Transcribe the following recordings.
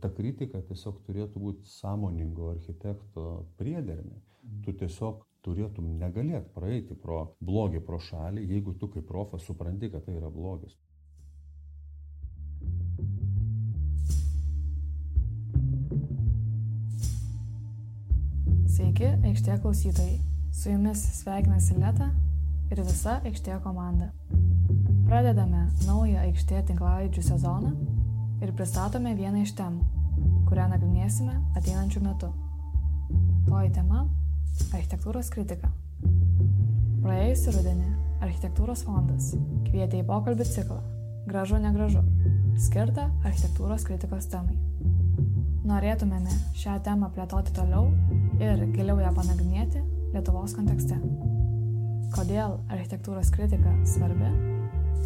ta kritika tiesiog turėtų būti sąmoningo architekto priedermė. Tu tiesiog turėtum negalėt praeiti pro blogį pro šalį, jeigu tu kaip profas supranti, kad tai yra blogis. Sveiki, aikštė klausytojai. Su jumis sveikinasi Leta ir visa aikštė komanda. Pradedame naują aikštė tinklalaidžių sezoną ir pristatome vieną iš temų, kurią nagrinėsime ateinančių metų. Toji tema - architektūros kritika. Praėjusį rudenį Architektūros fondas kvietė į pokalbį ciklą Gražu negražu, skirtą architektūros kritikos temai. Norėtumėme šią temą plėtoti toliau ir giliau ją panagrinėti Lietuvos kontekste. Kodėl architektūros kritika svarbi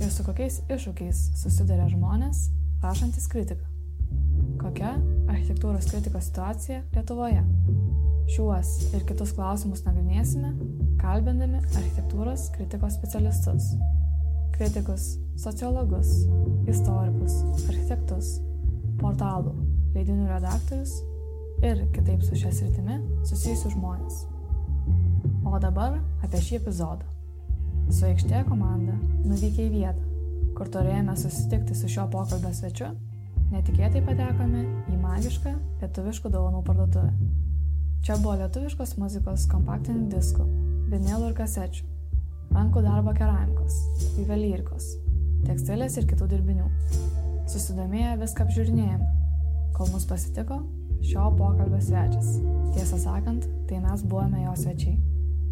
ir su kokiais iššūkiais susiduria žmonės rašantis kritiką. Kokia architektūros kritikos situacija Lietuvoje. Šiuos ir kitus klausimus nagrinėsime, kalbindami architektūros kritikos specialistus. Kritikus, sociologus, istorikus, architektus, portalų leidinių redaktorius ir kitaip su šia sritimi susijusius žmonės. O dabar apie šį epizodą. Su aikštė komanda nuvykę į vietą, kur turėjome susitikti su šio pokalbio svečiu, netikėtai patekome į magišką lietuviškų dovanų parduotuvę. Čia buvo lietuviškos muzikos kompaktinių diskų, vinilų ir kasečių, rankų darbo keramikos, juvelyrikos, tekstilės ir kitų dirbinių. Susidomėję viską apžiūrinėjome kol mus pasitiko šio pokalbio svečias. Tiesą sakant, tai mes buvome jo svečiai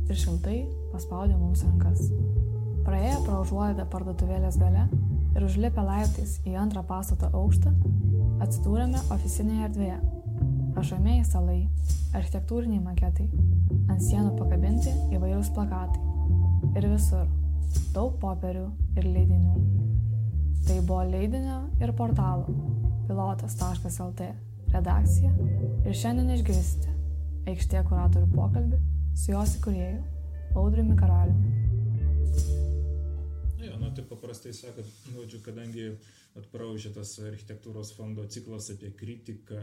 ir šiltai paspaudė mums rankas. Praėję pro užuolaidą parduotuvėlės gale ir užlipę laiptais į antrą pastato aukštą, atsidūrėme oficinėje erdvėje. Rašomieji salai, architektūriniai maketai, ant sienų pakabinti įvairūs plakatai ir visur daug popierių ir leidinių. Tai buvo leidinio ir portalo pilotas.lt redakcija ir šiandien išgirsite aikštė kuratorių pokalbį su jos įkūrėju Audriumi Karaliumi. Jo, nu, tai paprastai sakant, žodžiu, kadangi atpraužė tas architektūros fondo ciklas apie kritiką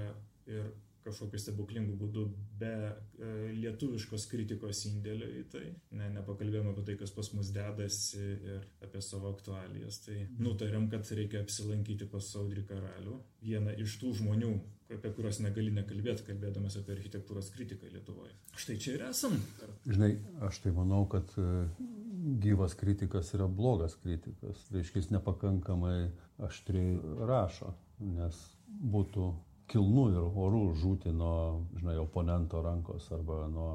ir kažkokiu stebuklingu būdu be e, lietuviškos kritikos indėlio į tai, ne, nepakalbėjome apie tai, kas pas mus dedasi ir apie savo aktualijas, tai nutarėm, kad reikia apsilankyti pas Saudrį karalių, vieną iš tų žmonių, apie kuriuos negali nekalbėti, kalbėdamas apie architektūros kritiką Lietuvoje. Štai čia ir esam. Žinai, aš tai manau, kad e, gyvas kritikas yra blogas kritikas, reiškia jis nepakankamai aštriai rašo, nes būtų kilnu ir orų žūti nuo, žinai, oponento rankos arba nuo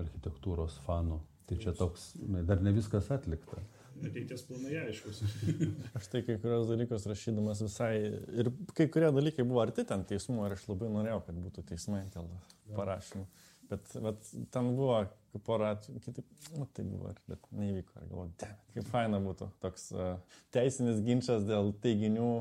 architektūros fanų. Tai čia toks, dar ne viskas atlikta. Ateities planai aiškus. aš tai kai kurios dalykus rašydamas visai, ir kai kurie dalykai buvo arti ten teismų, ir aš labai norėjau, kad būtų teismai dėl parašymų. Bet, bet ten buvo porą, kitaip, nu, tai buvo, bet neįvyko. Ir galvoju, kaip faina būtų toks uh, teisinis ginčas dėl teiginių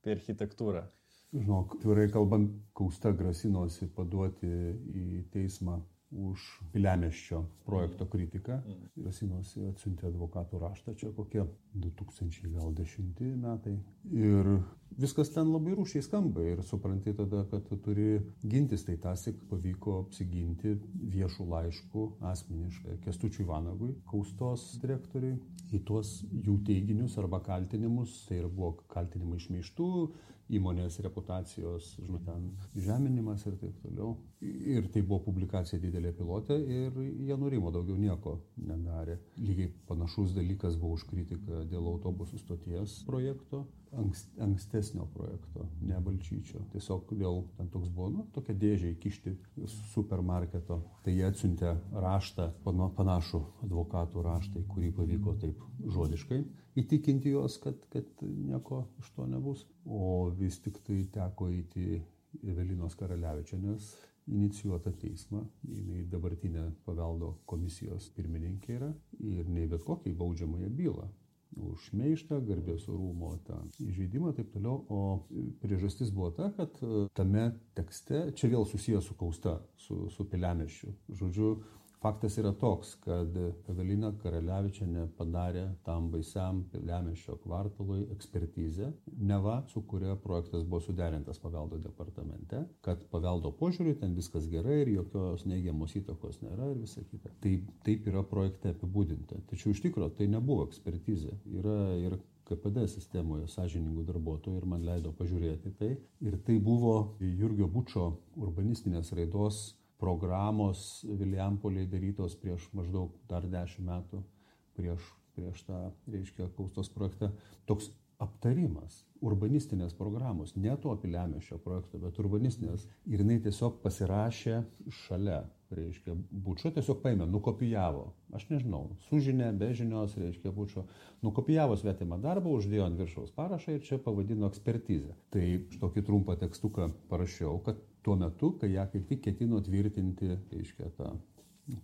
apie architektūrą. Žinok, tvirai kalbant, Kausta grasinosi paduoti į teismą už Pilemeščio projekto kritiką. Grasinosi atsiuntė advokatų raštą, čia kokie 2010 metai. Ir viskas ten labai rūšiai skamba ir supranti tada, kad tu turi gintis, tai tasik pavyko apsiginti viešų laiškų asmeniškai Kestučiui Vanagui, Kaustos direktoriui, į tuos jų teiginius arba kaltinimus, tai ir buvo kaltinimai išmeištų, įmonės reputacijos, žinot, ten žeminimas ir taip toliau. Ir tai buvo publikacija didelė pilotė ir jie nurimo, daugiau nieko nedarė. Lygiai panašus dalykas buvo už kritiką dėl autobusų stoties projekto, ankst, ankstesnio projekto, ne Balčyčio. Tiesiog dėl ten toks buvo, nu, tokia dėžė įkišti supermarketo. Tai jie atsiuntė raštą, panašų advokatų raštą, kurį pavyko taip žodiškai įtikinti juos, kad, kad nieko iš to nebus. O vis tik tai teko įti Evelinos Karaliavičianės inicijuotą teismą, jinai dabartinė paveldo komisijos pirmininkė yra ir ne bet kokį baudžiamąją bylą už meištą, garbės orumo tą įžeidimą ir taip toliau. O priežastis buvo ta, kad tame tekste, čia vėl susijęs su kausta, su, su piliamešiu, žodžiu, Faktas yra toks, kad Evelina Karaliavičiane padarė tam baisiam Lemešio kvartalui ekspertizę, neva su kuria projektas buvo suderintas paveldo departamente, kad paveldo požiūriu ten viskas gerai ir jokios neigiamos įtakos nėra ir visa kita. Tai taip yra projekte apibūdinta. Tačiau iš tikrųjų tai nebuvo ekspertizė. Yra ir KPD sistemoje sąžiningų darbuotojų ir man leido pažiūrėti tai. Ir tai buvo Jurgio Bučio urbanistinės raidos programos Viljampoliai darytos prieš maždaug dar dešimt metų, prieš, prieš tą, reiškia, kaustos projektą. Toks aptarimas urbanistinės programos, ne to Pilemešio projekto, bet urbanistinės. Ir jinai tiesiog pasirašė šalia reiškia, bučio tiesiog paėmė, nukopijavo, aš nežinau, su žinia, be žinios, reiškia, bučio, nukopijavo svetimą darbą, uždėjo ant viršaus parašą ir čia pavadino ekspertizę. Tai tokį trumpą tekstuką parašiau, kad tuo metu, kai ją kaip tik ketino tvirtinti, reiškia, tą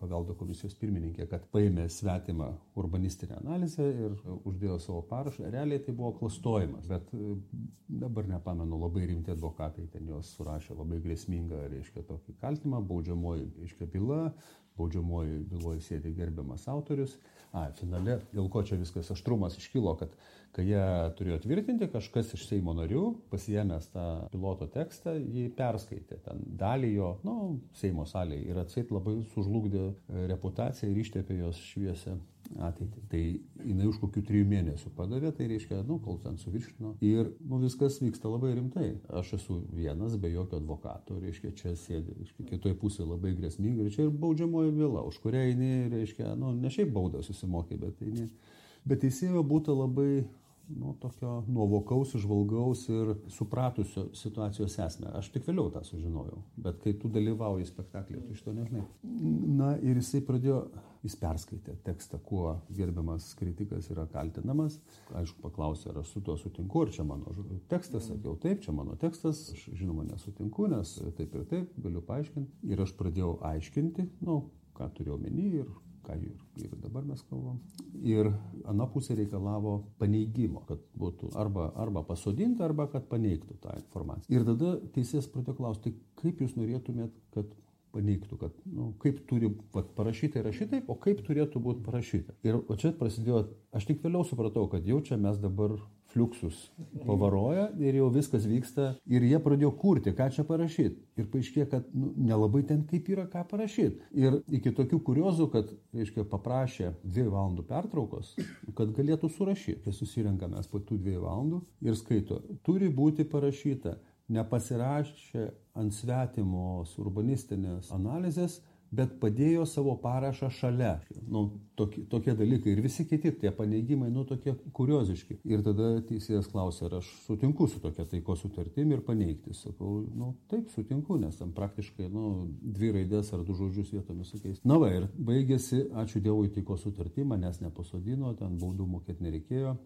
paveldo komisijos pirmininkė, kad paėmė svetimą urbanistinę analizę ir uždėjo savo parašą. Realiai tai buvo klastojimas, bet e, dabar nepamenu, labai rimti advokatai ten jos surašė labai grėsmingą, reiškia, tokį kaltimą, baudžiamoji, reiškia, byla, baudžiamoji byloje sėdi gerbiamas autorius. A, finale, dėl ko čia viskas aštrumas iškilo, kad kai jie turėjo tvirtinti, kažkas iš Seimo narių, pasijėmęs tą piloto tekstą, jį perskaitė ten dalį jo, nu, Seimo salėje ir atseit labai sužlugdė e, reputaciją ir ištepė jos šviesę ateitį. Tai jinai už kokių trijų mėnesių padavė, tai reiškia, nu, kol ten suviršino. Ir, nu, viskas vyksta labai rimtai. Aš esu vienas, be jokio advokato, reiškia, čia sėdi, reiškia, kitoje pusėje labai grėsminga ir čia ir baudžiamoji byla, už kurią jinai, reiškia, nu, ne šiaip baudą susimokė, bet jinai. Bet teisėjo būtų labai nu, tokio nuovokaus, žvalgaus ir supratusio situacijos esmę. Aš tik vėliau tą sužinojau, bet kai tu dalyvauji spektaklėje, tu iš to nežinai. Na ir jisai pradėjo, jis perskaitė tekstą, kuo gerbiamas kritikas yra kaltinamas. Aišku, paklausė, ar aš su tuo sutinku, ar čia mano tekstas, sakiau taip, čia mano tekstas, aš žinoma nesutinku, nes taip ir taip, galiu paaiškinti. Ir aš pradėjau aiškinti, nu, ką turiu omeny ir ką ir, ir dabar mes kalbam. Ir ana pusė reikalavo paneigimo, kad būtų arba, arba pasodinta, arba kad paneigtų tą informaciją. Ir tada teisės pradėjo klausti, kaip jūs norėtumėt, kad paneigtų, kad nu, kaip turi vat, parašyti yra šitaip, o kaip turėtų būti parašyta. Ir čia prasidėjo, aš tik vėliau supratau, kad jau čia mes dabar fliuksus pavaroja ir jau viskas vyksta ir jie pradėjo kurti, ką čia parašyti. Ir paaiškėjo, kad nu, nelabai ten kaip yra ką parašyti. Ir iki tokių kuriozų, kad, reiškia, paprašė dviejų valandų pertraukos, kad galėtų surašyti. Tai susirenkame po tų dviejų valandų ir skaito, turi būti parašyta, nepasirašė ant svetimos urbanistinės analizės bet padėjo savo parašą šalia. Nu, tokie, tokie dalykai ir visi kiti tie paneigimai, nu, tokie kurioziški. Ir tada teisėjas klausė, ar aš sutinku su tokia taiko sutartimi ir paneigti. Sakau, nu, taip, sutinku, nes tam praktiškai, nu, dvi raidės ar du žodžius vietomis sakais. Na va, ir baigėsi, ačiū Dievui, taiko sutartį, manęs nepasodino, ten baudų mokėti nereikėjo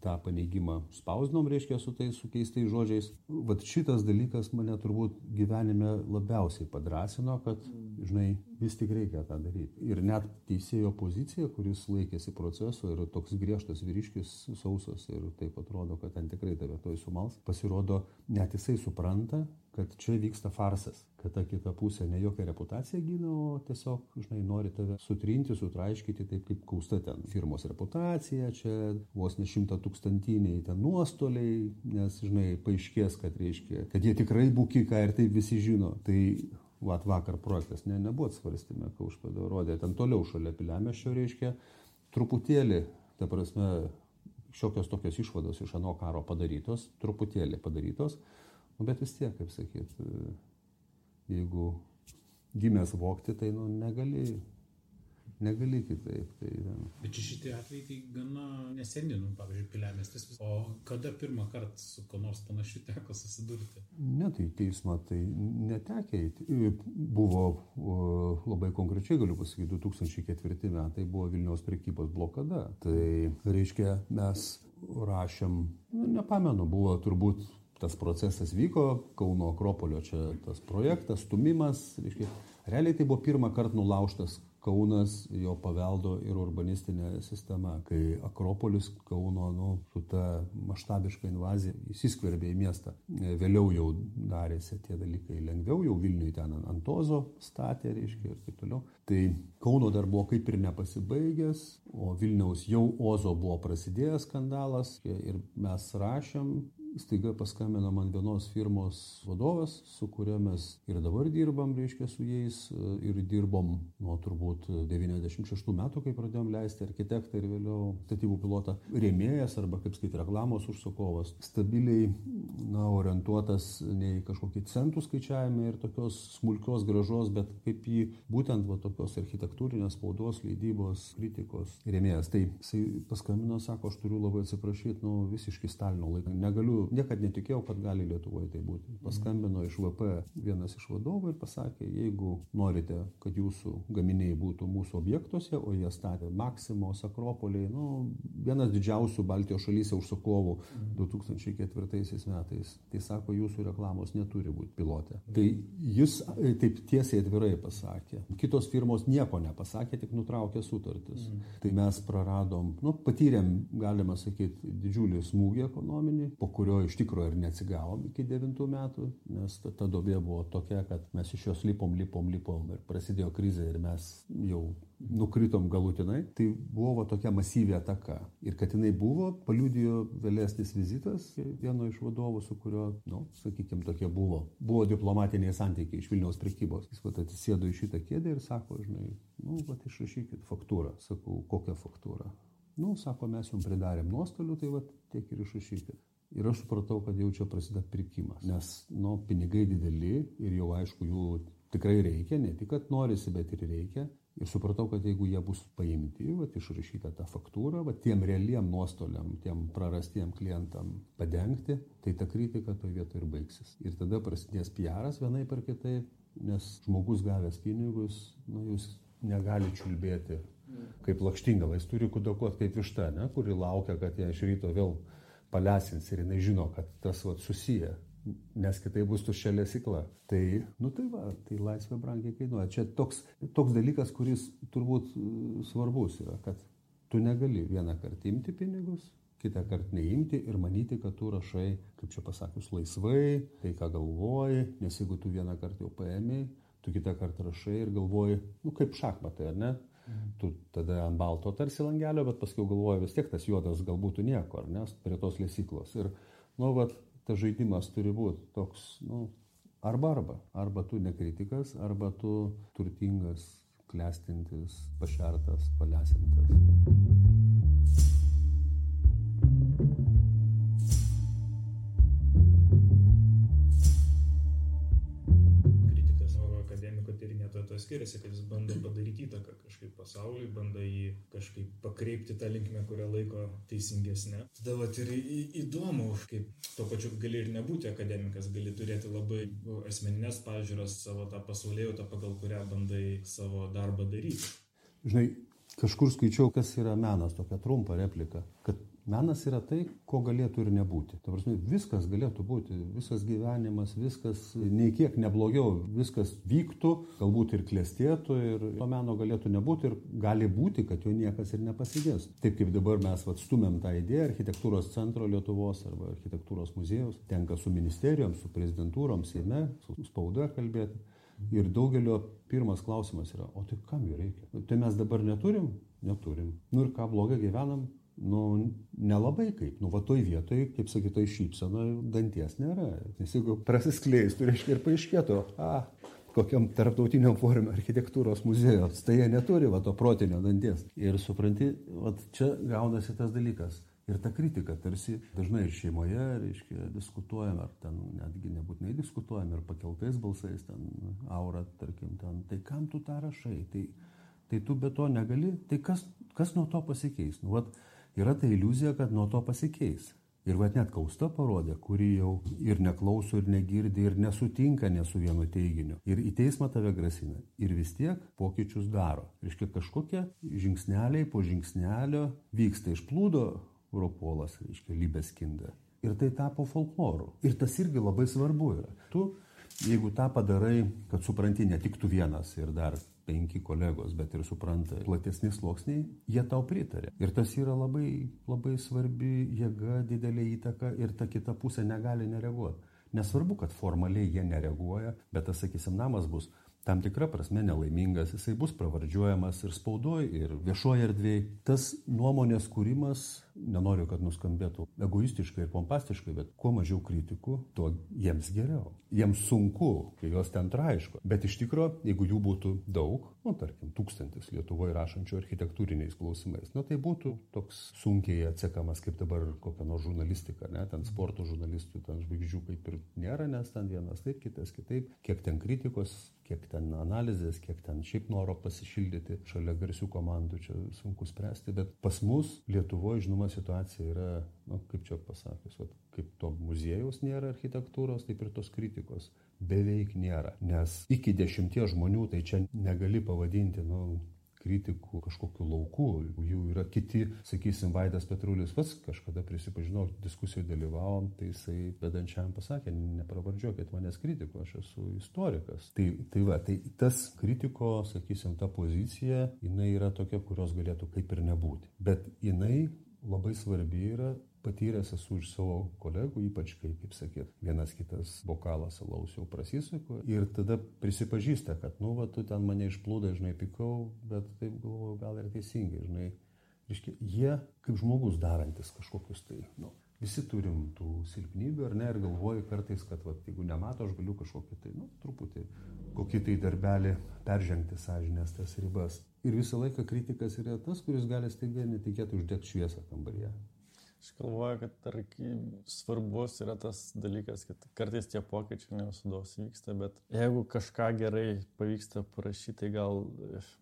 tą paneigimą spausdinom, reiškia, su tais su keistais žodžiais. Vat šitas dalykas mane turbūt gyvenime labiausiai padrasino, kad, žinai, vis tik reikia tą daryti. Ir net teisėjo pozicija, kuris laikėsi proceso ir toks griežtas vyriškis sausas ir taip atrodo, kad ten tikrai tave toj sumals, pasirodo, net jisai supranta, kad čia vyksta farsas, kad ta kita pusė ne jokią reputaciją gina, o tiesiog, žinai, nori tave sutrinti, sutraiškyti, taip kaip kausta ten firmos reputacija, čia vos ne šimta tūkstantiniai ten nuostoliai, nes, žinai, paaiškės, kad reiškia, kad jie tikrai bukiką ir taip visi žino. Tai vat vakar projektas ne, nebuvo svarstymė, ką užpada rodė, ten toliau šalia Pilemešio reiškia, truputėlį, ta prasme, šiokios tokios išvados iš ano karo padarytos, truputėlį padarytos, Nu, bet vis tiek, kaip sakyt, jeigu gimęs vokti, tai nu, negali, negali kitaip. Tai, ja. Bet šitie atvejai tai gana neseni, nu, pavyzdžiui, piliamestis. O kada pirmą kartą su ko nors panašiu teko susidurti? Ne, tai teismą tai netekė. Buvo labai konkrečiai, galiu pasakyti, 2004 metai buvo Vilniaus prekybos blokada. Tai reiškia, mes rašėm, nu, nepamenu, buvo turbūt tas procesas vyko, Kauno Akropolio čia tas projektas, stumimas, reiškia, realiai tai buvo pirmą kartą nulaužtas Kaunas, jo paveldo ir urbanistinė sistema, kai Akropolis Kauno, nu, su ta maštabiška invazija įsiskverbė į miestą. Vėliau jau darėsi tie dalykai lengviau, jau Vilniui ten ant Ozo statė, reiškia, ir taip toliau. Tai Kauno dar buvo kaip ir nepasibaigęs, o Vilniaus jau Ozo buvo prasidėjęs skandalas ir mes rašėm staiga paskambino man vienos firmos vadovas, su kuria mes ir dabar dirbam, reiškia, su jais ir dirbom nuo turbūt 96 metų, kai pradėjom leisti architektą ir vėliau statybų pilotą, rėmėjas arba, kaip skaityti, reklamos užsakovas, stabiliai, na, orientuotas ne į kažkokį centų skaičiavimą ir tokios smulkios gražos, bet kaip į būtent va, tokios architektūrinės spaudos, leidybos, kritikos rėmėjas. Tai jisai paskambino, sako, aš turiu labai atsiprašyti, nu, visiškai Stalino laiką, negaliu niekad netikėjau, kad gali Lietuvoje tai būti. Paskambino iš VP vienas iš vadovų ir pasakė, jeigu norite, kad jūsų gaminiai būtų mūsų objektuose, o jie statė Maksimos, Akropoliai, nu, vienas didžiausių Baltijos šalyse užsakovų 2004 metais, tai sako, jūsų reklamos neturi būti pilotė. Tai jis e, taip tiesiai atvirai pasakė. Kitos firmos nieko nepasakė, tik nutraukė sutartis. Mm. Tai mes praradom, nu, patyrėm, galima sakyti, didžiulį smūgį ekonominį, po kurio iš tikrųjų ir neatsigavom iki devintų metų, nes ta, ta dobė buvo tokia, kad mes iš jos lipom, lipom, lipom ir prasidėjo krizė ir mes jau nukritom galutinai. Tai buvo tokia masyvi ataka. Ir kad jinai buvo, paliudijo vėlesnis vizitas vieno iš vadovų, su kuriuo, na, nu, sakykime, tokie buvo. Buvo diplomatiniai santykiai iš Vilniaus prekybos. Jis pat atsisėdo į šitą kėdę ir sako, žinai, nu, va, išrašykit faktūrą. Sakau, kokią faktūrą? Nu, sako, mes jums pridarėm nuostolių, tai va, tiek ir išrašykit. Ir aš supratau, kad jau čia prasideda pirkimas, nes, nu, pinigai dideli ir jau aišku, jų tikrai reikia, ne tik, kad norisi, bet ir reikia. Ir supratau, kad jeigu jie bus paimti, va, išrašyta ta faktūra, va, tiem realiem nuostoliam, tiem prarastiem klientam padengti, tai ta kritika toje vietoje ir baigsis. Ir tada prasidės piaras vienai per kitai, nes žmogus gavęs pinigus, nu, jūs negali čiulbėti kaip lakštingala, jis turi kudakuoti kaip višta, ne, kuri laukia, kad ją iš ryto vėl palesins ir jinai žino, kad tas vat, susiję, nes kitai bus tuščia lesikla. Tai, nu tai va, tai laisvė brangiai kainuoja. Čia toks, toks dalykas, kuris turbūt e, svarbus yra, kad tu negali vieną kartą imti pinigus, kitą kartą neimti ir manyti, kad tu rašai, kaip čia pasakius, laisvai, tai ką galvoji, nes jeigu tu vieną kartą jau paėmėjai, tu kitą kartą rašai ir galvoji, nu kaip šachmatai, ar ne? Tu tada ant balto tarsi langelio, bet paskui galvoji vis tiek tas juodas galbūt nieko, ar ne, prie tos lesyklos. Ir, nu, va, tas žaidimas turi būti toks, nu, arba arba. Arba tu nekritikas, arba tu turtingas, klestintis, pašertas, palesintas. Tuo skiriasi, kad jis bando padaryti įtaką kažkaip pasauliui, bando jį kažkaip pakreipti tą linkmę, kurią laiko teisingesnė. Tada vat, ir įdomu, kaip tuo pačiu gali ir nebūti akademikas, gali turėti labai asmeninės pažiūras, savo tą pasaulėjautą, pagal kurią bandai savo darbą daryti. Žinai, kažkur skaičiau, kas yra menas, tokia trumpa replika, kad Menas yra tai, ko galėtų ir nebūti. Ta prasme, viskas galėtų būti, visas gyvenimas, viskas nei kiek neblogiau, viskas vyktų, galbūt ir klestėtų ir to meno galėtų nebūti ir gali būti, kad jo niekas ir nepasidės. Taip kaip dabar mes atstumėm tą idėją architektūros centro Lietuvos arba architektūros muziejaus, tenka su ministerijom, su prezidentūrom, Seime, su spauda kalbėti. Ir daugelio pirmas klausimas yra, o tai kam jų reikia? Tai mes dabar neturim? Neturim. Nu ir ką blogai gyvenam? nu, nelabai kaip. Nu, va toj vietoj, kaip sakytoj, šypsena danties nėra. Nes jeigu prasiskleistų, reiškia ir paaiškėtų, a, kokiam tarptautiniam forume architektūros muziejos, tai jie neturi va to protinio danties. Ir supranti, va čia gaunasi tas dalykas. Ir ta kritika tarsi dažnai ir šeimoje, reiškia, diskutuojam, ar ten netgi nebūtinai diskutuojam, ir pakeltais balsais, ten aura, tarkim, ten, tai kam tu tą rašai, tai, tai tu be to negali, tai kas, kas nuo to pasikeis? Nu, vat, yra ta iliuzija, kad nuo to pasikeis. Ir va net kausta parodė, kuri jau ir neklauso, ir negirdi, ir nesutinka ne su vienu teiginiu. Ir į teismą tave grasina. Ir vis tiek pokyčius daro. Reiškia, kažkokie žingsneliai po žingsnelio vyksta išplūdo Europolas, reiškia, Libeskinda. Ir tai tapo folkloru. Ir tas irgi labai svarbu yra. Tu, jeigu tą padarai, kad supranti ne tik tu vienas ir dar penki kolegos, bet ir supranta platesni sluoksniai, jie tau pritarė. Ir tas yra labai, labai svarbi jėga, didelė įtaka ir ta kita pusė negali nereaguoti. Nesvarbu, kad formaliai jie nereaguoja, bet tas, sakysim, namas bus tam tikra prasme nelaimingas, jisai bus pravardžiuojamas ir spaudoje, ir viešoje erdvėje. Tas nuomonės kūrimas, nenoriu, kad nuskambėtų egoistiškai ir pompastiškai, bet kuo mažiau kritikų, tuo jiems geriau. Jiems sunku, kai jos ten traiško. Bet iš tikrųjų, jeigu jų būtų daug, nu, tarkim, tūkstantis Lietuvoje rašančių architektūriniais klausimais, nu, tai būtų toks sunkiai atsekamas, kaip dabar kokia nors žurnalistika, ne, ten sporto žurnalistų, ten žvaigždžių kaip ir nėra, nes ten vienas taip, kitas kitaip, kiek ten kritikos, kiek ten analizės, kiek ten šiaip noro pasišildyti šalia garsių komandų, čia sunku spręsti, bet pas mus Lietuvoje, žinoma, situacija yra, nu, kaip čia pasakius, vat, kaip to muziejaus nėra architektūros, taip ir tos kritikos beveik nėra. Nes iki dešimties žmonių tai čia negali pavadinti, nu, kritikų kažkokiu lauku, jų yra kiti, sakysim, Vaidas Petrulis pats kažkada prisipažinau, diskusijoje dalyvavom, tai jisai vedančiam pasakė, nepravardžiuokit manęs kritiko, aš esu istorikas. Tai, tai va, tai tas kritiko, sakysim, ta pozicija, jinai yra tokia, kurios galėtų kaip ir nebūti. Bet jinai labai svarbi yra patyręs esu iš savo kolegų, ypač kai, kaip sakyt, vienas kitas bokalas alaus jau prasisuko ir tada prisipažįsta, kad, nu, va, tu ten mane išplūdai, žinai, pikau, bet taip galvoju, gal ir teisingai, žinai. Reiškia, jie kaip žmogus darantis kažkokius tai, nu, visi turim tų silpnybių, ar ne, ir galvoju kartais, kad, va, jeigu nemato, aš galiu kažkokį tai, nu, truputį, kokį tai darbelį peržengti sąžinės tas ribas. Ir visą laiką kritikas yra tas, kuris gali staiga netikėtai uždegti šviesą kambaryje. Aš galvoju, kad tarkim, svarbus yra tas dalykas, kad kartais tie pokyčiai ne visados vyksta, bet jeigu kažką gerai pavyksta parašyti, tai gal,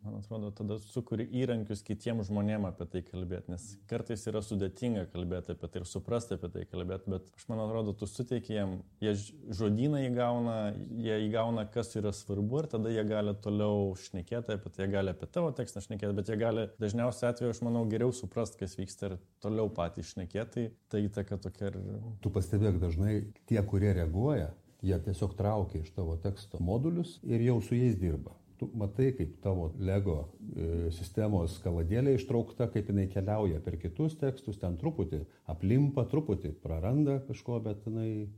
man atrodo, tada sukuri įrankius kitiems žmonėms apie tai kalbėti, nes kartais yra sudėtinga kalbėti apie tai ir suprasti apie tai kalbėti, bet aš man atrodo, tu suteiki jiem, jie žodyną įgauna, jie įgauna, kas yra svarbu ir tada jie gali toliau šnekėti apie tai, jie gali apie tavo tekstą šnekėti, bet jie gali dažniausiai atveju, aš manau, geriau suprasti, kas vyksta ir toliau patys šnekėti šnekėti, tai ta įtaka tokia ir... Tu pastebėk dažnai, tie, kurie reaguoja, jie tiesiog traukia iš tavo teksto modulius ir jau su jais dirba. Tu matai, kaip tavo Lego e, sistemos kaladėlė ištraukta, kaip jinai keliauja per kitus tekstus, ten truputį aplimpa, truputį praranda kažko, bet jinai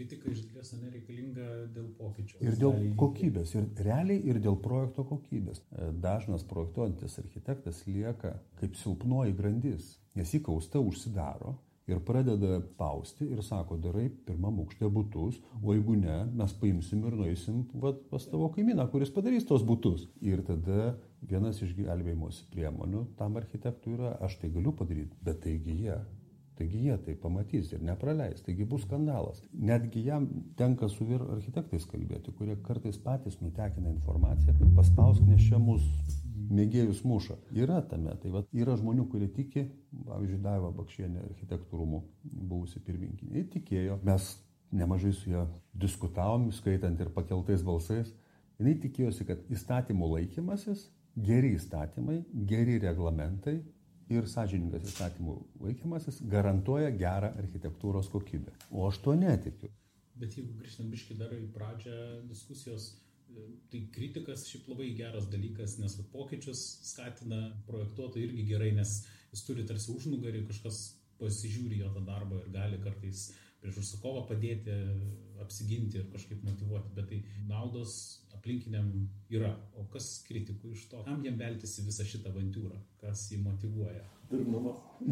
kritika iš dalies nereikalinga dėl pokyčių. Ir dėl kokybės, ir realiai ir dėl projekto kokybės. E, dažnas projektuojantis architektas lieka kaip silpnoji grandis, nes jį kausta užsidaro ir pradeda pausti ir sako, darai pirmam aukšte būtus, o jeigu ne, mes paimsim ir nueisim vat, pas tavo kaimyną, kuris padarys tos būtus. Ir tada vienas iš gelbėjimosi priemonių tam architektui yra, aš tai galiu padaryti, bet taigi jie Taigi jie tai pamatys ir nepraleis, taigi bus skandalas. Netgi jam tenka su vyr architektais kalbėti, kurie kartais patys nutekina informaciją, kad paspausk, nes čia mūsų mėgėjus muša. Yra tame, tai va, yra žmonių, kurie tiki, pavyzdžiui, Daiva Bakšienė, architektų rūmų buvusi pirminkinė, tikėjo, mes nemažai su ją diskutavom, skaitant ir pakeltais balsais, jinai tikėjosi, kad įstatymų laikymasis, geri įstatymai, geri reglamentai ir sąžiningas įstatymų laikymasis garantuoja gerą architektūros kokybę. O aš to netikiu. Bet jeigu grįžtant biškai dar į pradžią diskusijos, e, tai kritikas šiaip labai geras dalykas, nes pokyčius skatina projektuotojai irgi gerai, nes jis turi tarsi užnugarį, kažkas pasižiūri jo tą darbą ir gali kartais prieš užsakovą padėti, apsiginti ir kažkaip motivuoti, bet tai naudos aplinkiniam yra. O kas kritikų iš to? Kam jiem veltis į visą šitą avantūrą? Kas jį motivuoja?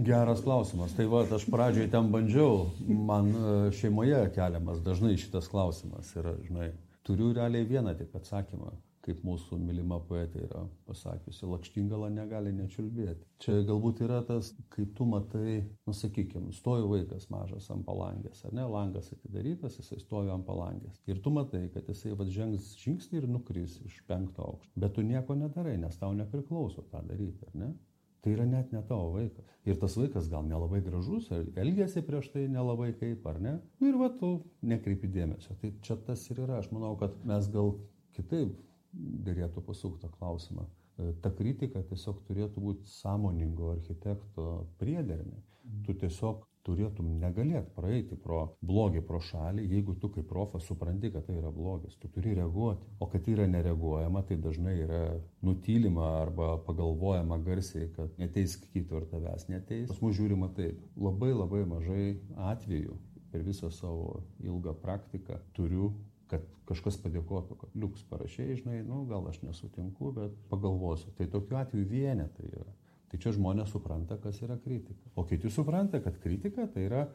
Geras klausimas. Tai va, aš pradžioje ten bandžiau, man e, šeimoje keliamas dažnai šitas klausimas ir, žinai, turiu realiai vieną tik atsakymą kaip mūsų mylima poetė yra pasakiusi, lakštingala negali nečiulbėti. Čia galbūt yra tas, kai tu matai, nu sakykime, stovi vaikas mažas ant palangės, ar ne, langas atidarytas, jisai stovi ant palangės. Ir tu matai, kad jisai vad žengs žingsnį ir nukris iš penkto aukšto. Bet tu nieko nedarai, nes tau nepriklauso tą daryti, ar ne? Tai yra net ne tavo vaikas. Ir tas vaikas gal nelabai gražus, elgėsi prieš tai nelabai kaip, ar ne? Nu ir va, tu nekreipi dėmesio. Tai čia tas ir yra. Aš manau, kad mes gal kitaip dėlėtų pasukti tą klausimą. E, ta kritika tiesiog turėtų būti sąmoningo architekto priedermė. Mhm. Tu tiesiog turėtum negalėt praeiti pro blogį pro šalį, jeigu tu kaip profas supranti, kad tai yra blogis, tu turi reaguoti. O kad yra nereaguojama, tai dažnai yra nutylima arba pagalvojama garsiai, kad neteisk kito ir tavęs neteis. Pas mus žiūrima taip, labai labai mažai atvejų per visą savo ilgą praktiką turiu kad kažkas padėkotų, kad liuks parašiai, žinai, nu, gal aš nesutinku, bet pagalvosiu. Tai tokiu atveju vienetai yra. Tai čia žmonės supranta, kas yra kritika. O kiti supranta, kad kritika tai yra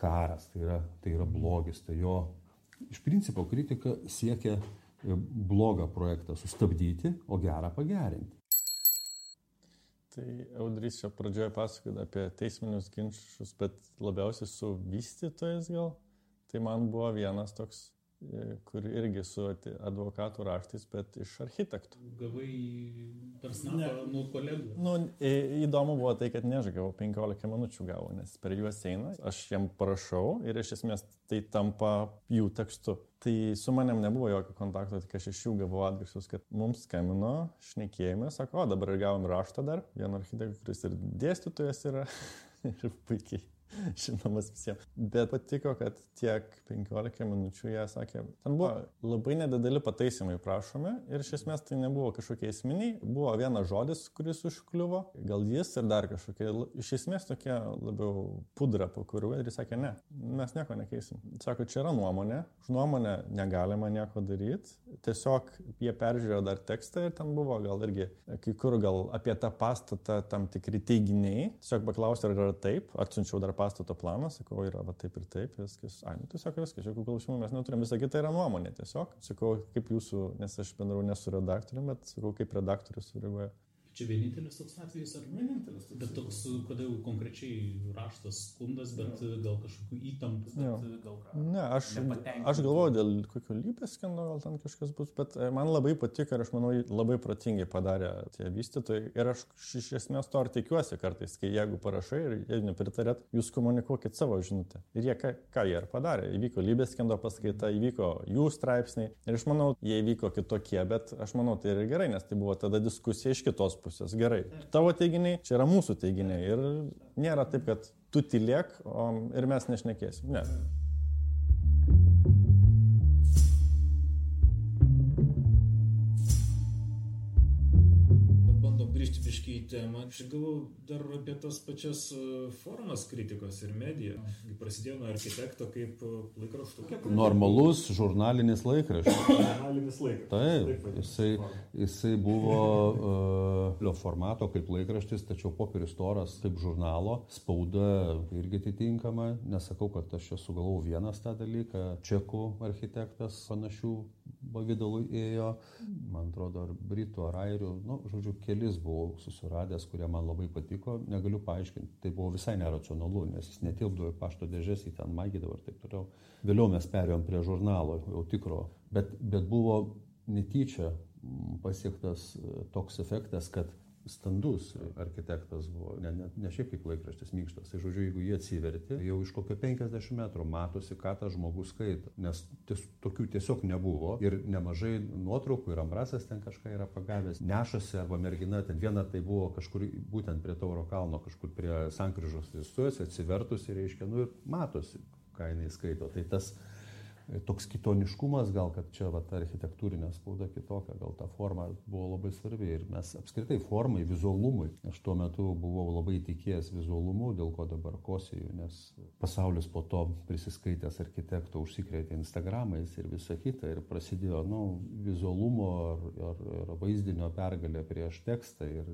karas, tai yra, tai yra blogis, tai jo iš principo kritika siekia e, blogą projektą sustabdyti, o gerą pagerinti. Tai Audrys čia pradžioje pasakoja apie teisminius ginčius, bet labiausiai su vystytojais gal. Tai man buvo vienas toks kur irgi su advokatų raštais, bet iš architektų. Gavai per snapą nuo kolegų. Nu, įdomu buvo tai, kad nežgavau 15 minučių gavau, nes per juos eina, aš jiem parašau ir iš esmės tai tampa jų tekstu. Tai su manim nebuvo jokio kontakto, tik aš iš jų gavau atgarsius, kad mums skambino, šnekėjome, sako, o dabar ir gavom raštą dar, vieną architektą, kuris ir dėstytojas yra ir puikiai žinomas visiems. Bet patiko, kad tiek 15 minučių jie sakė, ten buvo labai nedideli pataisimai prašomi ir iš esmės tai nebuvo kažkokie esminiai, buvo vienas žodis, kuris užkliuvo, gal jis ir dar kažkokie, iš esmės tokie labiau pudra po kurių ir jis sakė, ne, mes nieko nekeisim. Sako, čia yra nuomonė, už nuomonę negalima nieko daryti, tiesiog jie peržiūrėjo dar tekstą ir ten buvo gal irgi kai kur gal apie tą pastatą tam tikri teiginiai, tiesiog paklausė, ar yra taip, atsiunčiau dar pastato planą, sakau, yra va, taip ir taip, viskas. Ai, nu, tiesiog viskas, jokių klausimų mes neturim, visa kita yra nuomonė tiesiog. Sakau, kaip jūsų, nes aš bendrau ne su redaktoriumi, bet sakau, kaip redaktorius sureaguoja. Čia vienintelis toks atvejis, ar vienintelis toks? Bet toks, kodėl konkrečiai raštas skundas, bet ja. gal kažkokių įtampų, bet ja. gal ką? Ne, aš, aš galvoju dėl kokio lypės skendo, gal ten kažkas bus, bet e, man labai patiko ir aš manau, labai protingai padarė tie vystytojai. Ir aš iš esmės to ir tikiuosi kartais, kai jeigu parašai ir jeigu nepritarėt, jūs komunikuokit savo žinutę. Ir jie ką, ką jie ir padarė. Įvyko lybės skendo paskaita, įvyko jų straipsniai. Ir aš manau, jie įvyko kitokie, bet aš manau, tai yra gerai, nes tai buvo tada diskusija iš kitos pusės. Gerai, tavo teiginiai, čia yra mūsų teiginiai. Ir nėra taip, kad tu tylėk o, ir mes nešnekėsim. Ne. Temą. Aš galvoju dar apie tas pačias e, formas kritikos ir mediją. Prasidėjo nuo architekto kaip e, laikraštų. Normalus žurnalinis laikraštis. žurnalinis laikraštis. Taip, Taip jisai, jisai buvo uh, formato kaip laikraštis, tačiau popierius toras kaip žurnalo, spauda irgi atitinkama. Nesakau, kad aš čia sugalvojau vienas tą dalyką. Čekų architektas panašių pavydalų ėjo, man atrodo, ar britų, ar airių, nu, žodžiu, kelis buvau susiradęs, kurie man labai patiko, negaliu paaiškinti, tai buvo visai neracionalu, nes jis netilpdavo į pašto dėžės, į ten magydavo ir taip toliau. Vėliau mes perėjom prie žurnalo, jau tikro, bet, bet buvo netyčia pasiektas e, toks efektas, kad standus architektas buvo, ne, ne, ne šiaip kaip laikraštis mykštas. Tai žodžiu, jeigu jie atsiverti, jau iš kokio 50 metrų matosi, ką tas žmogus skaito. Nes ties, tokių tiesiog nebuvo ir nemažai nuotraukų ir Ambrasas ten kažką yra pagavęs. Nešasi arba mergina, ten viena tai buvo kažkur būtent prie Tauro kalno, kažkur prie sankryžos visuose, atsivertusi, reiškia, nu ir matosi, ką jinai skaito. Tai tas toks kitoniškumas, gal kad čia va, ta architektūrinė spauda kitokia, gal ta forma buvo labai svarbi. Ir mes apskritai formai, vizualumui. Aš tuo metu buvau labai tikėjęs vizualumu, dėl ko dabar kosėjau, nes pasaulis po to prisiskaitęs architekto užsikrėtė Instagramais ir visa kita. Ir prasidėjo nu, vizualumo ar, ar, ar vaizdinio pergalė prieš tekstą. Ir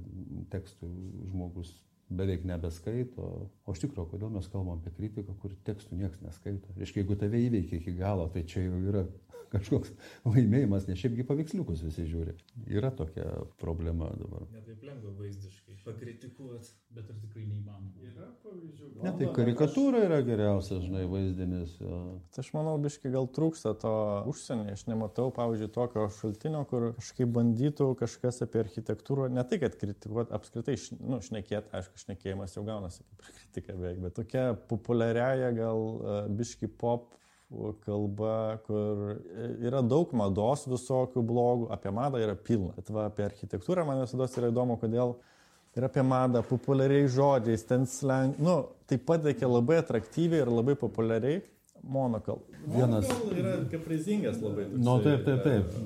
tekstų žmogus beveik nebeskaito. O iš tikrųjų, kodėl mes kalbam apie kritiką, kur tekstų niekas neskaito. Reiškia, jeigu tave įveikia iki galo, tai čia jau yra kažkoks laimėjimas, nes šiaipgi paveiksliukus visi žiūri. Yra tokia problema dabar. Netaip lengva vaizdiškai pakritikuoti, bet ar tikrai neįmanoma. Yra pavyzdžių. Ne, tai karikatūra yra geriausias, žinai, vaizdinis. Jo. Tai aš manau, biški gal trūksta to užsienį. Aš nematau, pavyzdžiui, tokio šaltinio, kur kažkaip bandytų kažkas apie architektūrą, ne tai, kad kritikuoti, apskritai, nu, šnekėti, aišku, šnekėjimas jau gaunasi kaip kritika beveik, bet tokia populiariaja gal uh, biški pop kalba, kur yra daug mados visokių blogų, apie madą yra pilna. Bet va, apie architektūrą man visada yra įdomu, kodėl ir apie madą populiariai žodžiais, ten slang, nu, tai pateikia labai atraktyviai ir labai populiariai. Monokal. Vienas. Monokal yra kaprizingas labai. Na, nu, taip, taip, taip.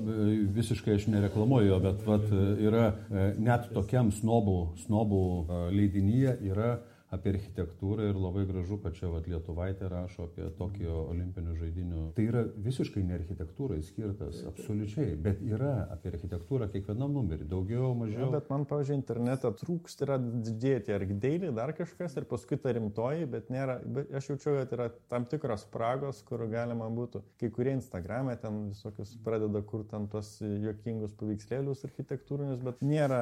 Visiškai aš nereklamuoju bet vat, yra net tokiam snobų, snobų leidinyje yra apie architektūrą ir labai gražu, kad čia vat, Lietuvaitė rašo apie Tokijo olimpinių žaidinių. Tai yra visiškai ne architektūrai skirtas, absoliučiai, bet yra apie architektūrą kiekvienam numerį, daugiau, mažiau. Ja, bet man, pavyzdžiui, internete trūksta, yra didėti ar gdėlį, dar kažkas ir paskui ta rimtoji, bet nėra, bet aš jaučiu, kad yra tam tikros spragos, kur galima būtų. Kai kurie Instagram'e ten visokius pradeda kur ten tos juokingus paveikslėlius architektūrinius, bet nėra.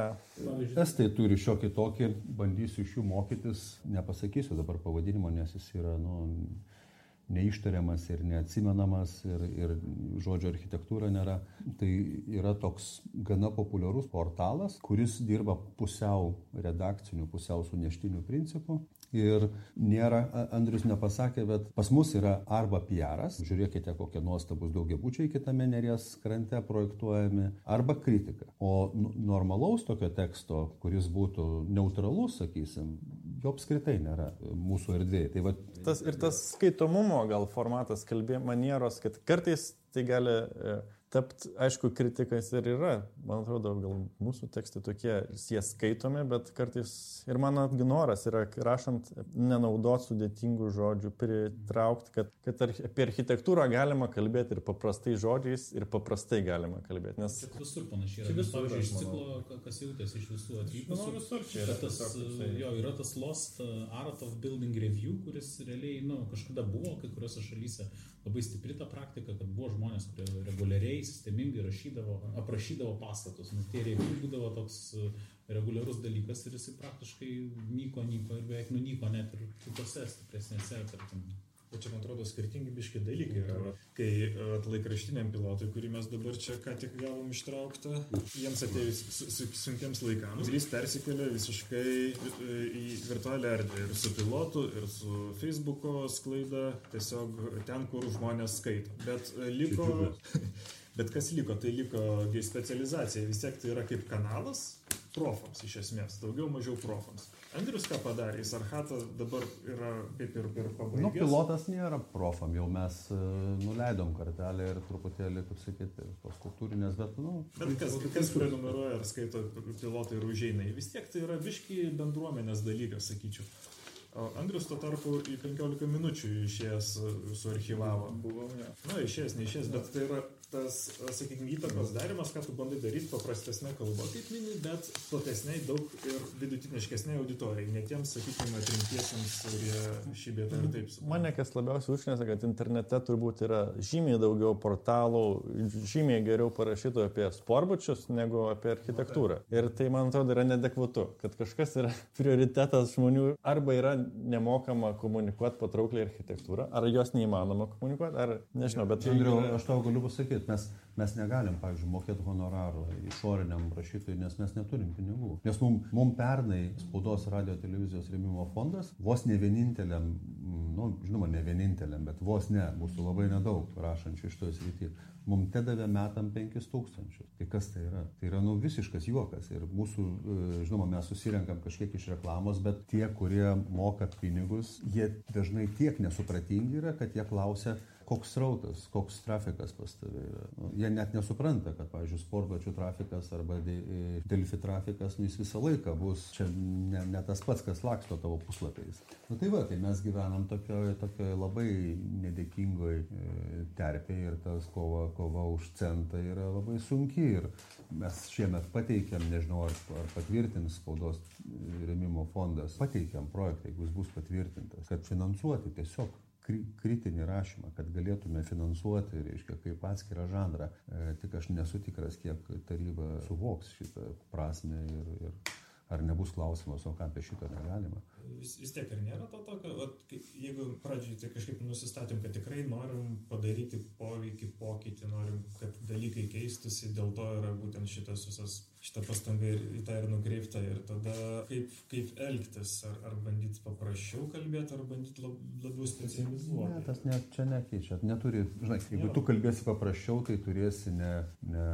Estai turi šiokį tokį, bandysiu iš jų mokytis, nepasakysiu dabar pavadinimo, nes jis yra, nu, neištariamas ir neatsimenamas ir, ir žodžio architektūra nėra. Tai yra toks gana populiarus portalas, kuris dirba pusiau redakcinių, pusiau suneštinių principų. Ir nėra, Andrius nepasakė, bet pas mus yra arba PR'as, žiūrėkite, kokie nuostabus daugiabučiai kitame neries krante projektuojami, arba kritika. O normalaus tokio teksto, kuris būtų neutralus, sakysim, jo apskritai nėra mūsų erdvėje. Tai va, tas, ir tas skaitomumo gal formatas, kalbė manieros, kad kartais tai gali e, tapti, aišku, kritikas ir yra. Man atrodo, gal mūsų tekstai tokie, jie skaitomi, bet kartais ir mano ignoras yra, rašant, nenaudoti sudėtingų žodžių, pritraukti, kad, kad apie architektūrą galima kalbėti ir paprastai žodžiais, ir paprastai galima kalbėti. Nes visur panašiai yra. Visur, pavyzdžiui, iš ciklo, kas jautėsi iš visų atvykusių. Nu, visur čia yra tas, jo, yra tas Lost Art of Building Review, kuris realiai, na, nu, kažkada buvo kai kuriuose šalyse labai stipri ta praktika, kad buvo žmonės, kurie reguliariai, sistemingai rašydavo, aprašydavo pastatus. Nu, tie rėviai būdavo toks e, reguliarus dalykas ir jisai praktiškai nyko, nyko ir beveik nunyko net ir kitose stipresnėse, tarkim, Bet čia, man atrodo, skirtingi biški dalykai yra. Kai laikraštiniam pilotui, kurį mes dabar čia ką tik gavom ištrauktą, jiems atėjus su, su, sunkiems laikams, jis persikėlė visiškai į virtualią erdvę ir su pilotu, ir su Facebook'o sklaida, tiesiog ten, kur žmonės skaito. Bet liko... Bet kas liko, tai liko specializacija. Vis tiek tai yra kaip kanalas profams iš esmės, daugiau mažiau profams. Andrius ką padarė, jis Arhatą dabar yra kaip ir per pabaigą. Nu, pilotas nėra profam, jau mes uh, nuleidom kartelę ir truputėlį, kaip sakyti, tos kultūrinės, bet, nu. Bet kas, kas prenumeruoja ar skaito pilotai ir užeina, vis tiek tai yra biški bendruomenės dalykas, sakyčiau. O Andrius tuo tarpu į 15 minučių išėjęs suarchyvavo. Buvau, ne. Na, išėjęs, neišėjęs, bet tai yra tas, sakykime, įtakos darimas, ką tu bandai daryti paprastesnė kalba, kaip mini, bet platesniai daug ir vidutiniškesniai auditorijai, ne tiems, sakykime, atrinkiesiems, kurie šį vietą ir taip. Supranta. Mane kas labiausiai užnesa, kad internete turbūt yra žymiai daugiau portalų, žymiai geriau parašytų apie sportbučius negu apie architektūrą. Ir tai, man atrodo, yra nedekvatu, kad kažkas yra prioritetas žmonių arba yra nemokama komunikuoti patraukliai architektūrą, ar jos neįmanoma komunikuoti, ar nežinau, bet... Andriu, aš tau galiu pasakyti, žiūrėkit, mes, mes negalim, pavyzdžiui, mokėti honorarų išoriniam rašytojui, nes mes neturim pinigų. Nes mums mum pernai spaudos radio televizijos rėmimo fondas vos ne vieninteliam, nu, žinoma, ne vieninteliam, bet vos ne, mūsų labai nedaug rašančių iš to srity, mums te davė metam 5000. Tai kas tai yra? Tai yra, nu, visiškas juokas. Ir mūsų, e, žinoma, mes susirenkam kažkiek iš reklamos, bet tie, kurie moka pinigus, jie dažnai tiek nesupratingi yra, kad jie klausia, koks srautas, koks trafikas pas tave yra. Nu, jie net nesupranta, kad, pavyzdžiui, sportbačių trafikas arba delfi trafikas, nu, jis visą laiką bus čia ne, ne tas pats, kas laksto tavo puslapiais. Na nu, tai va, tai mes gyvenam tokioje tokio labai nedėkingoje terpėje ir tas kova, kova už centą yra labai sunki. Ir mes šiemet pateikėm, nežinau, ar, ar patvirtins spaudos remimo fondas, pateikėm projektą, jeigu jis bus patvirtintas, kad finansuoti tiesiog kritinį rašymą, kad galėtume finansuoti, reiškia, kaip atskirą žanrą. E, tik aš nesu tikras, kiek taryba suvoks šitą prasme ir, ir ar nebus klausimas, o ką apie šitą negalima. Vis, vis tiek ir nėra to tokio, at, jeigu pradžioj tai kažkaip nusistatėm, kad tikrai norim padaryti poveikį, pokytį, norim, kad dalykai keistųsi, dėl to yra būtent šitas visas šitą pastangą į tą ir nukreipta. Ir tada kaip, kaip elgtis, ar, ar bandyti paprasčiau kalbėti, ar bandyti lab, labiau specializuoti. Ne, tas ne, čia nekeičia. Neturi, žinai, jeigu tu kalbėsi paprasčiau, tai turėsi ne, ne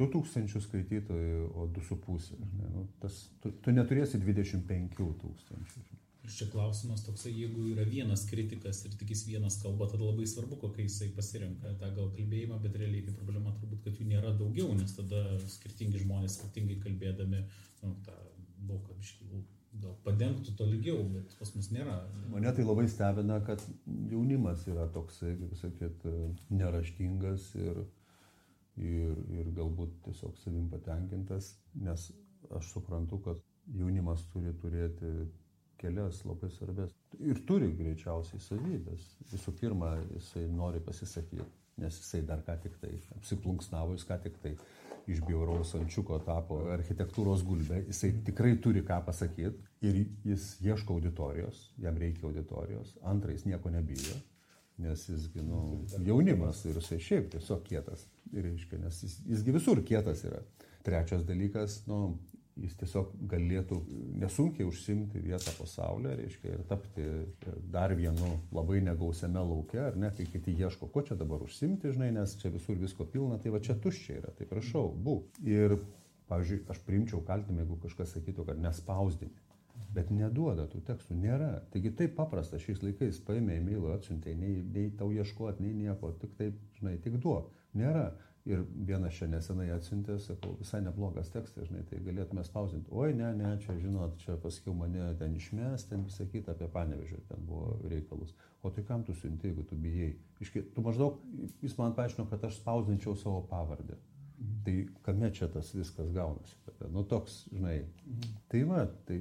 2000 skaitytojų, o 2,5. Nu, tas, tu, tu neturėsi 25 tūkstančių. Čia klausimas toksai, jeigu yra vienas kritikas ir tik jis vienas kalba, tada labai svarbu, kokia jisai pasirenka tą gal kalbėjimą, bet realiai tai problema turbūt, kad jų nėra daugiau, nes tada skirtingi žmonės skirtingai kalbėdami nu, tą lauką biškį gal padengtų to lygiau, bet pas mus nėra. Mane tai labai stebina, kad jaunimas yra toksai, kaip sakyt, neraštingas ir, ir, ir galbūt tiesiog savim patenkintas, nes aš suprantu, kad jaunimas turi turėti kelias labai svarbės. Ir turi greičiausiai savybės. Visų pirma, jisai nori pasisakyti, nes jisai dar ką tik tai apsiplunksnavo, jis ką tik tai iš bjauraus ančiuko tapo architektūros gulbė, jisai tikrai turi ką pasakyti ir jis ieško auditorijos, jam reikia auditorijos, antra, jis nieko nebijo, nes jisgi, nu, jaunimas ir jisai šiaip tiesiog kietas, reiškia, nes jis, jisgi visur kietas yra. Trečias dalykas, nu, jis tiesiog galėtų nesunkiai užsimti vietą pasaulyje, reiškia, ir tapti dar vienu labai negausiame laukia, ar ne, kai kiti ieško, ko čia dabar užsimti, žinai, nes čia visur visko pilna, tai va čia tuščia yra, tai prašau, būk. Ir, pavyzdžiui, aš primčiau kaltimą, jeigu kažkas sakytų, kad nespausdini. Bet neduoda tų tekstų, nėra. Taigi taip paprasta, šiais laikais paėmė e-mailą, atsiuntė, nei, nei tau ieškoti, nei nieko, tik taip, žinai, tik duok. Nėra. Ir vienas čia nesenai atsiuntė, sakau, visai neblogas tekstas, žinai, tai galėtume spausinti. Oi, ne, ne, čia, žinot, čia paskiau mane ten išmes, ten visą kitą apie panevežį, ten buvo reikalus. O tai kam tu siunti, jeigu tu bijai? Iški, tu maždaug, jis man paaiškino, kad aš spausdinčiau savo pavardę. Mhm. Tai kame čia tas viskas gaunasi? Nu, toks, žinai. Mhm. Tai va, tai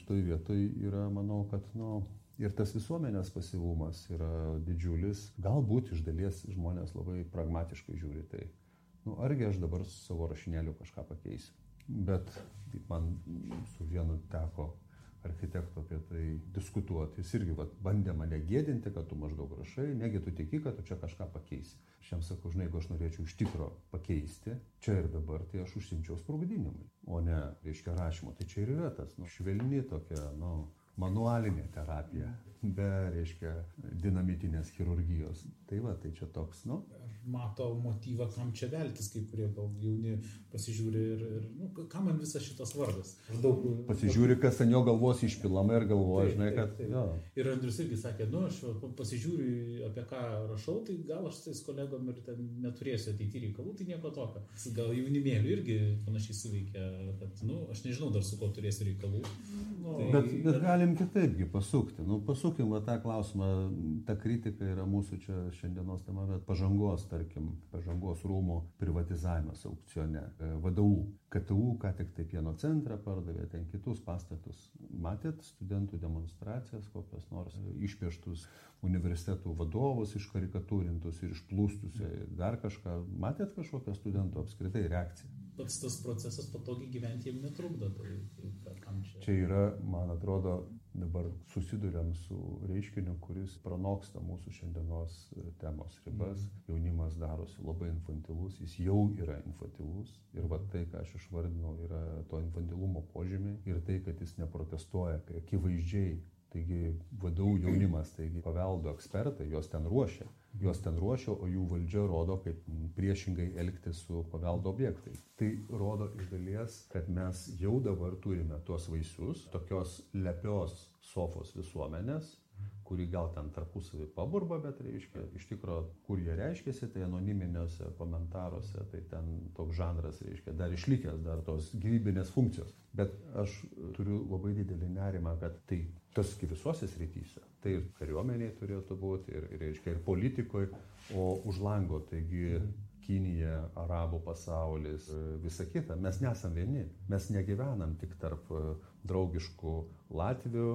šitoj vietoj yra, manau, kad, nu, Ir tas visuomenės pasivumas yra didžiulis. Galbūt iš dalies žmonės labai pragmatiškai žiūri tai. Nu, argi aš dabar su savo rašinėliu kažką pakeisiu. Bet man su vienu teko architekto apie tai diskutuoti. Jis irgi vat, bandė mane gėdinti, kad tu maždaug rašai, negi tu tiki, kad tu čia kažką pakeisi. Aš jam sakau, žinai, jeigu aš norėčiau iš tikro pakeisti, čia ir dabar, tai aš užsimčiau sprogdinimui, o ne, reiškia, rašymo. Tai čia ir yra tas, nu, švelni tokia, nu, manualinė terapija, be, reiškia, dinamitinės chirurgijos. Tai va, tai čia toks, nu. Mato motyvą, kam čia veltis, kai kurie gal jauni pasižiūri ir, ir nu, kam man visas šitas vardas. Daug... Pasižiūri, kas ant jo galvos išpilama ir galvoja, žinai, kad... Taip, taip. Ir Andrius irgi sakė, nu, aš pasižiūriu, apie ką rašau, tai gal aš tais kolegom ir ten neturėsiu ateiti reikalų, tai nieko tokio. Gal jaunimėlių irgi panašiai suveikia, kad, nu, aš nežinau dar su ko turėsiu reikalų. Nu, tai, bet, bet galim kitaipgi pasukti. Nu, pasukim va tą klausimą. Ta kritika yra mūsų čia šiandienos tema, bet pažangos, tarkim, pažangos rūmų privatizavimas aukcione, e, vadovų. KTU ką tik tai pieno centrą pardavė, ten kitus pastatus. Matėt studentų demonstracijas, kokios nors išpieštus universitetų vadovus, iškarikatūrintus ir išplūstus, dar kažką. Matėt kažkokią studentų apskritai reakciją? pats tas procesas patogiai gyventi jiems netrukdo. Tai, tai čia? Čia yra, man atrodo, dabar susidurėm su reiškiniu, kuris pranoksta mūsų šiandienos e, temos ribas. Mm. Jaunimas darosi labai infantilus, jis jau yra infantilus. Ir va tai, ką aš išvardinau, yra to infantilumo požymiai. Ir tai, kad jis neprotestuoja, kai akivaizdžiai Taigi vadovų jaunimas, taigi paveldo ekspertai, juos ten ruošia juos ten ruošia, o jų valdžia rodo, kaip priešingai elgtis su paveldo objektais. Tai rodo iš dalies, kad mes jau dabar turime tuos vaisius, tokios lepios sofos visuomenės, kuri gal ten tarpusavį paburba, bet reiškia, iš tikrųjų, kur jie reiškiasi, tai anoniminiuose komentaruose, tai ten toks žanras, reiškia, dar išlikęs, dar tos gyvybinės funkcijos. Bet aš turiu labai didelį nerimą, kad tai tas visose srityse. Tai ir kariuomeniai turėtų būti, ir, reiškia, ir politikoje, o už lango, taigi Kinija, arabų pasaulis, visa kita. Mes nesam vieni. Mes negyvenam tik tarp draugiškų Latvių,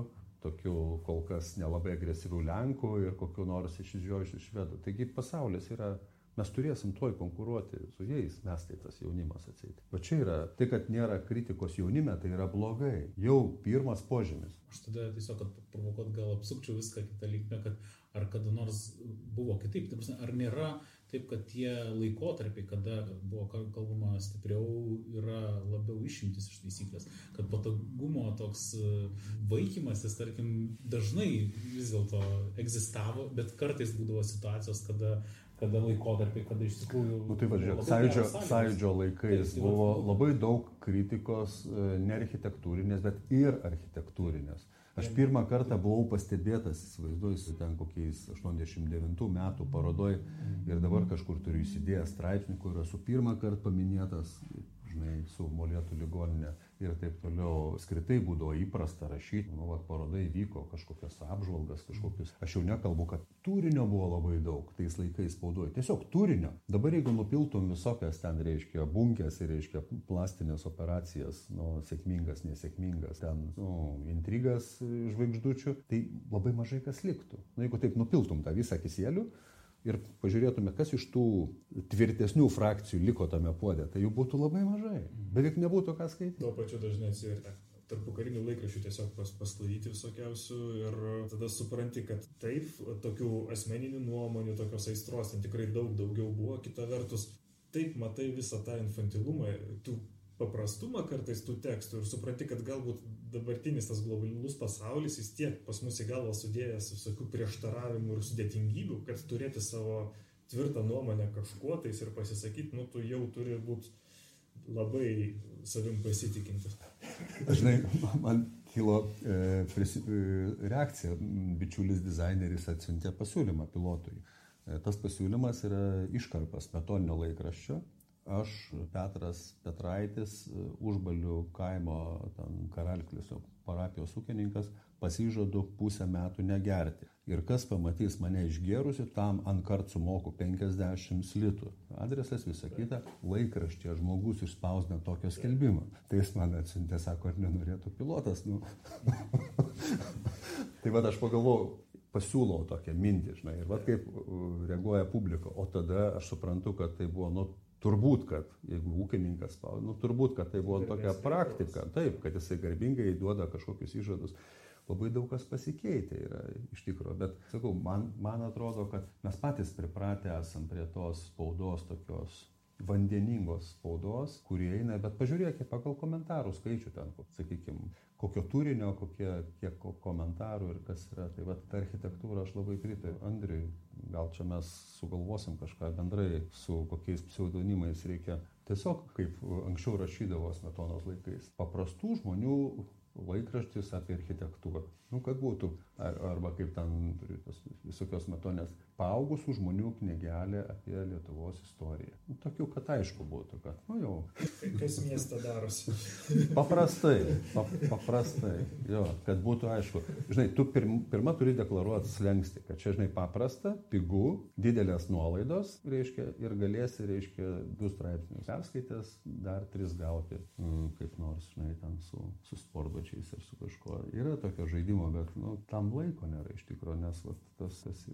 tokių kol kas nelabai agresyvių Lenkų ir kokiu nors išsižiojusių švedų. Taigi pasaulis yra, mes turėsim tuoj konkuruoti su jais, mes tai tas jaunimas atseit. Va čia yra, tai kad nėra kritikos jaunime, tai yra blogai. Jau pirmas požymis. Aš tada tiesiog, kad provokuot gal apsukčiau viską kitą linkmę, kad ar kada nors buvo kitaip, ar nėra Taip, kad tie laikotarpiai, kada buvo kalbama stipriau, yra labiau išimtis iš taisyklės. Kad patogumo toks e, vaikymasis, tarkim, dažnai vis dėlto egzistavo, bet kartais būdavo situacijos, kada kada laikotarpiai, kada iš tikrųjų... Nu, taip, žiūrėk, sąjūdžio, sąjūdžio laikais taip, buvo labai daug kritikos, e, ne architektūrinės, bet ir architektūrinės Aš pirmą kartą buvau pastebėtas, įsivaizduoju, ten kokiais 89 metų parodoj. Ir dabar kažkur turiu įsidėjęs straipsnį, kur esu pirmą kartą paminėtas žinai, su molėtų ligoninė ir taip toliau. Skritai būdavo įprasta rašyti, nu, va, parodai vyko kažkokias apžvalgas, kažkokius. Aš jau nekalbu, kad turinio buvo labai daug tais laikais spaudoje. Tiesiog turinio. Dabar jeigu nupiltum visokias ten, reiškia, bunkės ir, reiškia, plastinės operacijas, nu, sėkmingas, nesėkmingas, ten, nu, intrigas žvaigždučių, tai labai mažai kas liktų. Nu, jeigu taip nupiltum tą visą kisėlių, ir pažiūrėtume, kas iš tų tvirtesnių frakcijų liko tame puodė, tai jų būtų labai mažai. Beveik nebūtų ką skaityti. Tuo pačiu dažnai atsivertė tarp karinių laikraščių tiesiog pas, pasklaidyti visokiausių ir tada supranti, kad taip, tokių asmeninių nuomonių, tokios aistros ten tikrai daug daugiau buvo, kita vertus, taip matai visą tą infantilumą, tų paprastumą kartais tų tekstų ir supranti, kad galbūt dabartinis tas globalus pasaulis vis tiek pas mus į galvą sudėjęs visokių prieštaravimų ir sudėtingybių, kad turėti savo tvirtą nuomonę kažkuo tais ir pasisakyti, nu tu jau turi būti labai savim pasitikintis. Žinai, man kilo e, prisi, e, reakcija, bičiulis dizaineris atsiuntė pasiūlymą pilotui. E, tas pasiūlymas yra iškarpas metoninio laikraščio aš, Petras Petraitis, užbalių kaimo Karalklėsio parapijos ūkininkas, pasižadu pusę metų negerti. Ir kas pamatys mane išgerusi, tam ant kart sumoku 50 litų. Adresas visą kitą, laikraštė žmogus išspausdina tokio skelbimo. Tai jis man atsiuntė, sako, ar nenorėtų pilotas. Nu. tai vad aš pagalvojau, pasiūlau tokią mintį, žinai, ir vad kaip reaguoja publika. O tada aš suprantu, kad tai buvo, nu, Turbūt, kad jeigu ūkininkas nu turbūt, kad tai buvo tokia praktika, taip, kad jisai garbingai duoda kažkokius įžadus. Labai daug kas pasikeitė yra iš tikrųjų, bet sakau, man, man atrodo, kad mes patys pripratę esam prie tos spaudos tokios vandeningos spaudos, kurie eina, bet pažiūrėkite pagal komentarų skaičių ten, sakykime, kokio turinio, kokie, kiek komentarų ir kas yra. Tai va, ta architektūra aš labai pritariu. Andriui, gal čia mes sugalvosim kažką bendrai su kokiais pseudonimais reikia. Tiesiog, kaip anksčiau rašydavo smetonos laikais, paprastų žmonių laikraštis apie architektūrą. Nu, kad būtų, ar, arba kaip ten tos visokios metonės paaugusių žmonių knygelė apie Lietuvos istoriją. Nu, tokių, kad aišku būtų, kad, nu jau. Kas miestą darosi? Paprastai, pap, paprastai, jo, kad būtų aišku. Žinai, tu pirm, pirmą turi deklaruoti slengsti, kad čia, žinai, paprasta, pigu, didelės nuolaidos, reiškia, ir galėsi, reiškia, du straipsnius perskaitęs, dar tris gauti, nu, kaip nors, žinai, ten su, su sportbačiais ir su kažkuo. Yra tokio žaidimo, bet, nu, tam laiko nėra iš tikrųjų, nes va, tas, tas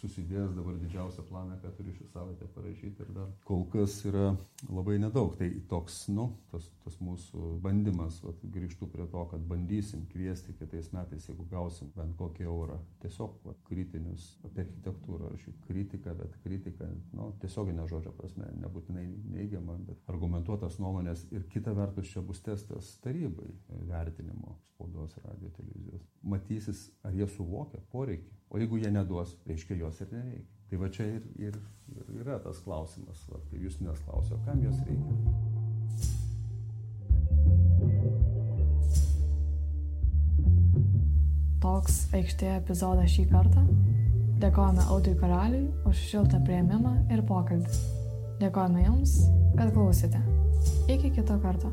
susidėjo įdėjęs dabar didžiausią planą, ką turiu šią savaitę parašyti ir dar kol kas yra labai nedaug. Tai toks, nu, tas, tas mūsų bandymas, vat, grįžtų prie to, kad bandysim kviesti kitais metais, jeigu gausim bent kokį eurą. Tiesiog vat, kritinius apie architektūrą rašyti. Kritika, bet kritika, nu, tiesioginė žodžio prasme, nebūtinai neigiama, bet argumentuotas nuomonės. Ir kita vertus čia bus testas tarybai vertinimo spaudos, radio, televizijos. Matysis, ar jie suvokia poreikį. O jeigu jie neduos, reiškia jos ir nereikia. Tai va čia ir, ir, ir yra tas klausimas, va, kai jūs nes klausio, kam jos reikia. Toks aikštėje epizodas šį kartą. Dėkojame Audui Karaliui už šiltą prieimimą ir pokalbį. Dėkojame Jums, kad klausėte. Iki kito karto.